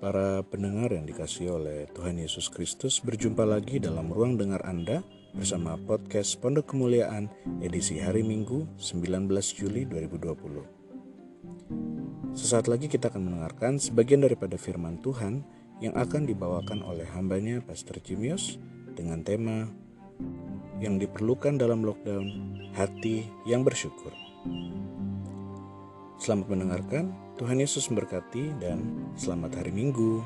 Para pendengar yang dikasih oleh Tuhan Yesus Kristus, berjumpa lagi dalam ruang dengar Anda bersama podcast Pondok Kemuliaan edisi hari Minggu 19 Juli 2020. Sesaat lagi kita akan mendengarkan sebagian daripada firman Tuhan yang akan dibawakan oleh hambanya Pastor Jimios dengan tema yang diperlukan dalam lockdown, hati yang bersyukur. Selamat mendengarkan, Tuhan Yesus memberkati dan selamat hari Minggu.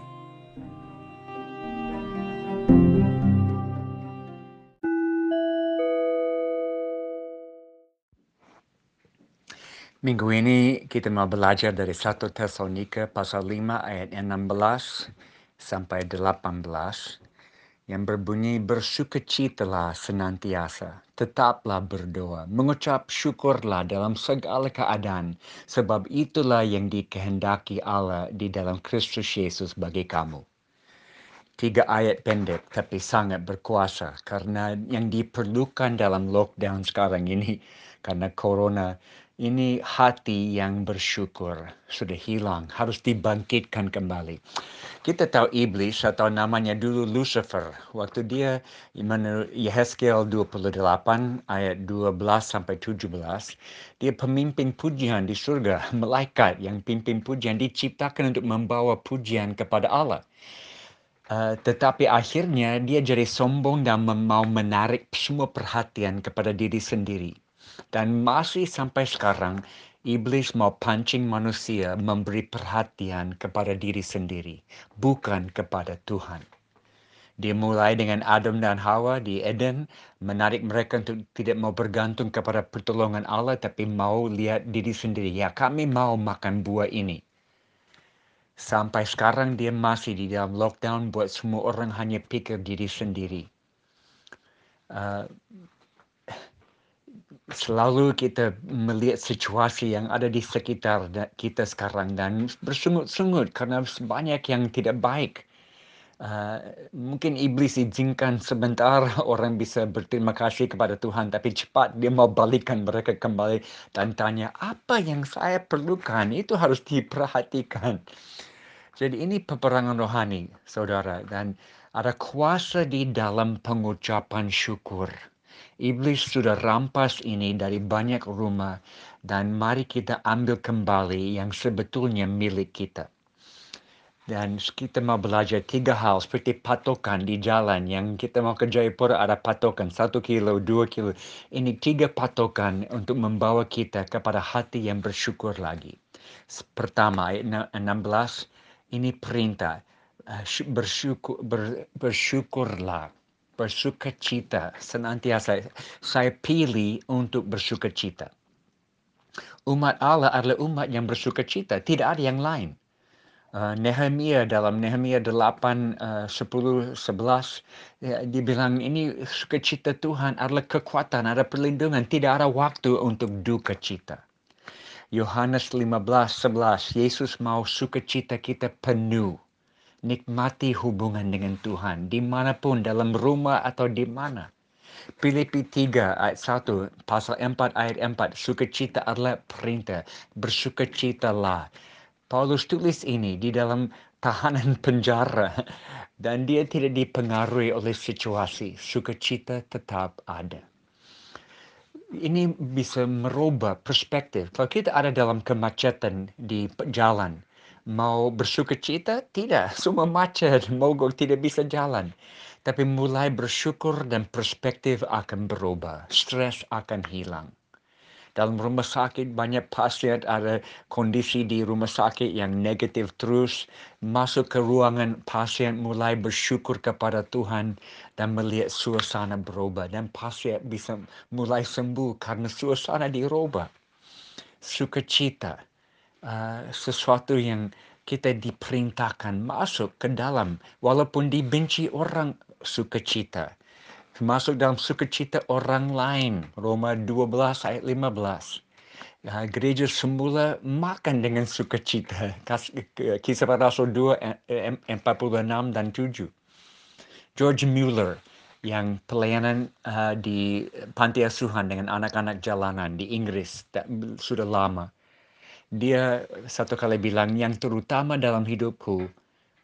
Minggu ini kita mau belajar dari 1 Tesalonika pasal 5 ayat 16 sampai 18 yang berbunyi bersukacitalah senantiasa, tetaplah berdoa, mengucap syukurlah dalam segala keadaan, sebab itulah yang dikehendaki Allah di dalam Kristus Yesus bagi kamu. Tiga ayat pendek tapi sangat berkuasa karena yang diperlukan dalam lockdown sekarang ini karena corona ini hati yang bersyukur sudah hilang, harus dibangkitkan kembali. Kita tahu iblis atau namanya dulu Lucifer. Waktu dia menurut Yehezkiel 28 ayat 12 sampai 17, dia pemimpin pujian di surga, malaikat yang pimpin pujian diciptakan untuk membawa pujian kepada Allah. Uh, tetapi akhirnya dia jadi sombong dan mau menarik semua perhatian kepada diri sendiri. Dan masih sampai sekarang, iblis mau pancing manusia memberi perhatian kepada diri sendiri, bukan kepada Tuhan. Dia mulai dengan Adam dan Hawa di Eden, menarik mereka untuk tidak mau bergantung kepada pertolongan Allah, tapi mau lihat diri sendiri. Ya, kami mau makan buah ini. Sampai sekarang dia masih di dalam lockdown buat semua orang hanya pikir diri sendiri. Uh, selalu kita melihat situasi yang ada di sekitar kita sekarang dan bersungut-sungut karena banyak yang tidak baik. Uh, mungkin iblis izinkan sebentar orang bisa berterima kasih kepada Tuhan tapi cepat dia mau balikan mereka kembali dan tanya apa yang saya perlukan itu harus diperhatikan. Jadi ini peperangan rohani saudara dan ada kuasa di dalam pengucapan syukur. Iblis sudah rampas ini dari banyak rumah dan mari kita ambil kembali yang sebetulnya milik kita. Dan kita mau belajar tiga hal seperti patokan di jalan yang kita mau ke Jayapura ada patokan satu kilo, dua kilo. Ini tiga patokan untuk membawa kita kepada hati yang bersyukur lagi. Pertama ayat 16 ini perintah eh, bersyukur, ber, bersyukurlah bersuka cita senantiasa saya pilih untuk bersuka cita. Umat Allah adalah umat yang bersuka cita, tidak ada yang lain. Uh, Nehemia dalam Nehemia 8, uh, 10, 11, ya, dibilang ini sukacita Tuhan adalah kekuatan, ada perlindungan, tidak ada waktu untuk duka cita. Yohanes 15, 11, Yesus mau sukacita kita penuh nikmati hubungan dengan Tuhan di mana pun dalam rumah atau di mana. Filipi 3 ayat 1 pasal 4 ayat 4 sukacita adalah perintah bersukacitalah. Paulus tulis ini di dalam tahanan penjara dan dia tidak dipengaruhi oleh situasi. Sukacita tetap ada. Ini bisa merubah perspektif. Kalau kita ada dalam kemacetan di jalan, mau bersuka cita? Tidak, semua macet, mogok tidak bisa jalan. Tapi mulai bersyukur dan perspektif akan berubah, stres akan hilang. Dalam rumah sakit banyak pasien ada kondisi di rumah sakit yang negatif terus. Masuk ke ruangan pasien mulai bersyukur kepada Tuhan dan melihat suasana berubah. Dan pasien bisa mulai sembuh karena suasana dirubah. Sukacita uh, sesuatu yang kita diperintahkan masuk ke dalam walaupun dibenci orang sukacita masuk dalam sukacita orang lain Roma 12 ayat 15 Ya, gereja semula makan dengan sukacita. Kisah para Rasul 2, 46 dan 7. George Mueller yang pelayanan uh, di panti asuhan dengan anak-anak jalanan di Inggris sudah lama dia satu kali bilang yang terutama dalam hidupku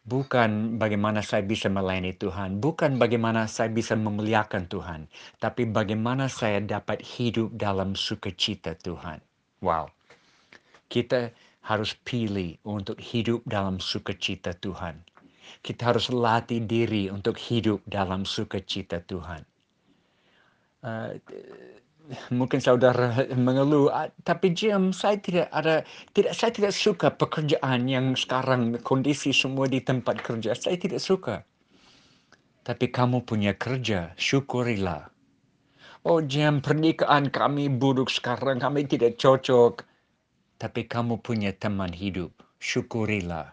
bukan bagaimana saya bisa melayani Tuhan, bukan bagaimana saya bisa memuliakan Tuhan, tapi bagaimana saya dapat hidup dalam sukacita Tuhan. Wow. Kita harus pilih untuk hidup dalam sukacita Tuhan. Kita harus latih diri untuk hidup dalam sukacita Tuhan. Uh, mungkin saudara mengeluh, tapi Jim, saya tidak ada, tidak, saya tidak suka pekerjaan yang sekarang kondisi semua di tempat kerja. Saya tidak suka. Tapi kamu punya kerja, syukurilah. Oh Jim, pernikahan kami buruk sekarang, kami tidak cocok tapi kamu punya teman hidup. Syukurilah.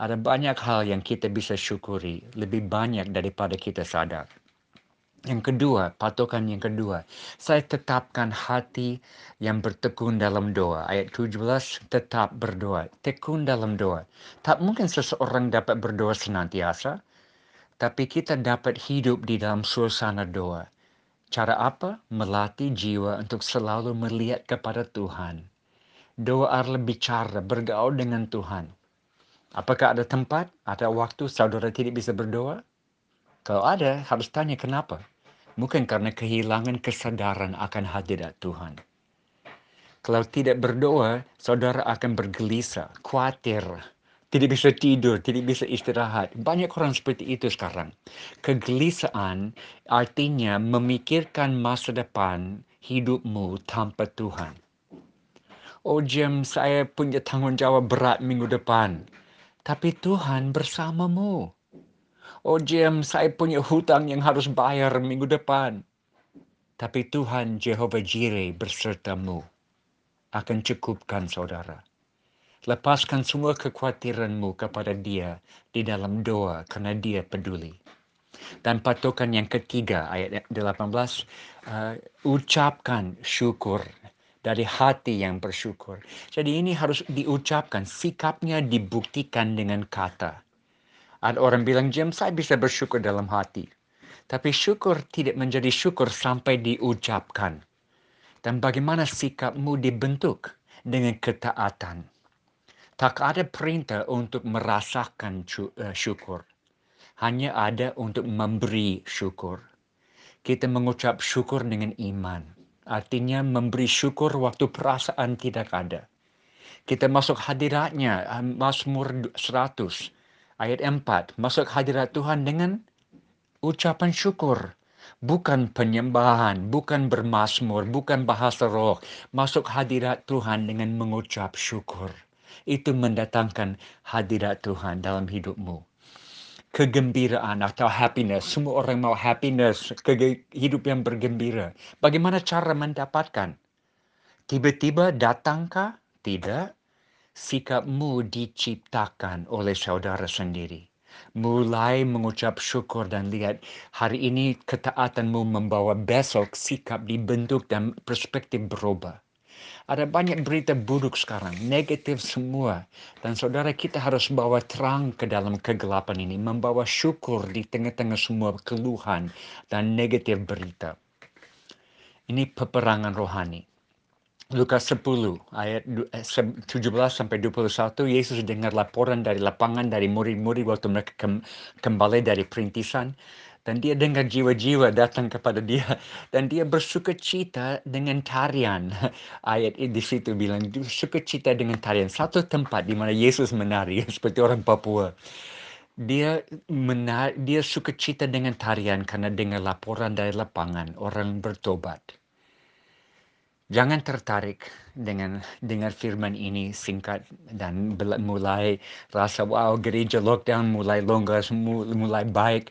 Ada banyak hal yang kita bisa syukuri, lebih banyak daripada kita sadar. Yang kedua, patokan yang kedua, saya tetapkan hati yang bertekun dalam doa. Ayat 17, tetap berdoa. Tekun dalam doa. Tak mungkin seseorang dapat berdoa senantiasa, tapi kita dapat hidup di dalam suasana doa. Cara apa? Melatih jiwa untuk selalu melihat kepada Tuhan doa lebih cara bergaul dengan Tuhan. Apakah ada tempat, ada waktu saudara tidak bisa berdoa? Kalau ada, harus tanya kenapa. Mungkin karena kehilangan kesadaran akan hadirat Tuhan. Kalau tidak berdoa, saudara akan bergelisah, khawatir, tidak bisa tidur, tidak bisa istirahat. Banyak orang seperti itu sekarang. Kegelisahan artinya memikirkan masa depan hidupmu tanpa Tuhan. Oh Jim, saya punya tanggung jawab berat minggu depan. Tapi Tuhan bersamamu. Oh Jim, saya punya hutang yang harus bayar minggu depan. Tapi Tuhan Jehovah Jireh bersertamu. Akan cukupkan saudara. Lepaskan semua kekhawatiranmu kepada dia di dalam doa karena dia peduli. Dan patokan yang ketiga ayat 18, uh, ucapkan syukur dari hati yang bersyukur. Jadi ini harus diucapkan, sikapnya dibuktikan dengan kata. Ada orang bilang, Jam, saya bisa bersyukur dalam hati. Tapi syukur tidak menjadi syukur sampai diucapkan. Dan bagaimana sikapmu dibentuk dengan ketaatan. Tak ada perintah untuk merasakan eh, syukur. Hanya ada untuk memberi syukur. Kita mengucap syukur dengan iman Artinya memberi syukur waktu perasaan tidak ada. Kita masuk hadiratnya, ah, Mazmur 100, ayat 4. Masuk hadirat Tuhan dengan ucapan syukur. Bukan penyembahan, bukan bermasmur, bukan bahasa roh. Masuk hadirat Tuhan dengan mengucap syukur. Itu mendatangkan hadirat Tuhan dalam hidupmu kegembiraan atau happiness. Semua orang mau happiness, hidup yang bergembira. Bagaimana cara mendapatkan? Tiba-tiba datangkah? Tidak. Sikapmu diciptakan oleh saudara sendiri. Mulai mengucap syukur dan lihat hari ini ketaatanmu membawa besok sikap dibentuk dan perspektif berubah. Ada banyak berita buruk sekarang, negatif semua. Dan saudara kita harus bawa terang ke dalam kegelapan ini, membawa syukur di tengah-tengah semua keluhan dan negatif berita. Ini peperangan rohani. Lukas 10 ayat 17 eh, sampai 21 Yesus dengar laporan dari lapangan dari murid-murid waktu mereka kembali dari perintisan. Dan dia dengar jiwa-jiwa datang kepada dia. Dan dia bersuka cita dengan tarian. Ayat di situ bilang suka cita dengan tarian. Satu tempat di mana Yesus menari seperti orang Papua. Dia menar dia suka cita dengan tarian karena dengar laporan dari lapangan orang bertobat Jangan tertarik dengan dengar firman ini singkat dan mulai rasa wow gereja lockdown mulai longgar mulai baik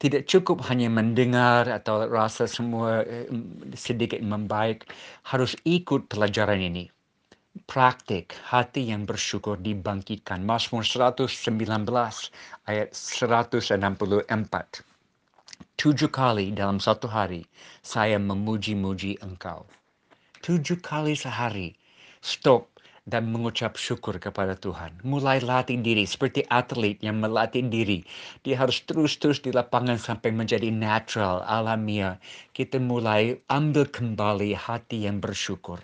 tidak cukup hanya mendengar atau rasa semua eh, sedikit membaik, harus ikut pelajaran ini. Praktik hati yang bersyukur dibangkitkan. Mazmur 119 ayat 164. Tujuh kali dalam satu hari saya memuji-muji engkau. Tujuh kali sehari. Stop dan mengucap syukur kepada Tuhan. Mulai latih diri seperti atlet yang melatih diri. Dia harus terus-terus di lapangan sampai menjadi natural, alamiah. Kita mulai ambil kembali hati yang bersyukur.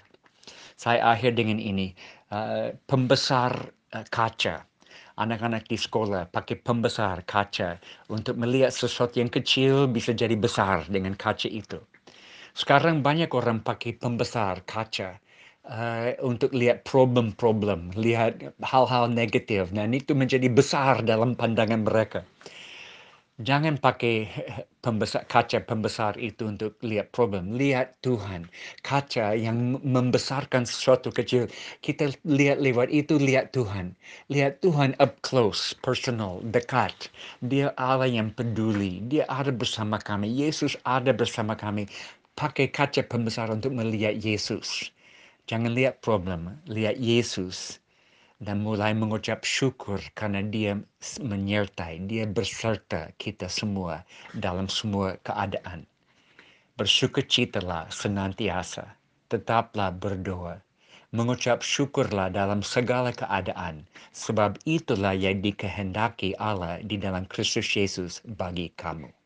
Saya akhir dengan ini. Uh, pembesar uh, kaca anak-anak di sekolah pakai pembesar kaca untuk melihat sesuatu yang kecil bisa jadi besar dengan kaca itu. Sekarang banyak orang pakai pembesar kaca uh, untuk lihat problem-problem, lihat hal-hal negatif dan itu menjadi besar dalam pandangan mereka. Jangan pakai pembesar, kaca pembesar itu untuk lihat problem. Lihat Tuhan. Kaca yang membesarkan sesuatu kecil. Kita lihat lewat itu, lihat Tuhan. Lihat Tuhan up close, personal, dekat. Dia Allah yang peduli. Dia ada bersama kami. Yesus ada bersama kami. Pakai kaca pembesar untuk melihat Yesus. Jangan lihat problem, lihat Yesus dan mulai mengucap syukur karena dia menyertai, dia berserta kita semua dalam semua keadaan. Bersukacitalah senantiasa, tetaplah berdoa, mengucap syukurlah dalam segala keadaan, sebab itulah yang dikehendaki Allah di dalam Kristus Yesus bagi kamu.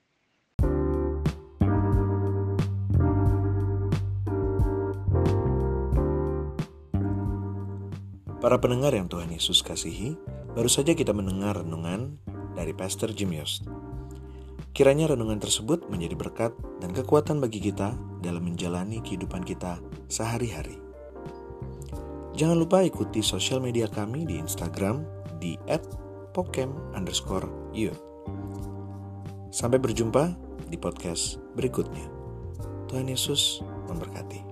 Para pendengar yang Tuhan Yesus kasihi, baru saja kita mendengar renungan dari Pastor Jim Yost. Kiranya renungan tersebut menjadi berkat dan kekuatan bagi kita dalam menjalani kehidupan kita sehari-hari. Jangan lupa ikuti sosial media kami di Instagram di @pokem_youth. Sampai berjumpa di podcast berikutnya. Tuhan Yesus memberkati.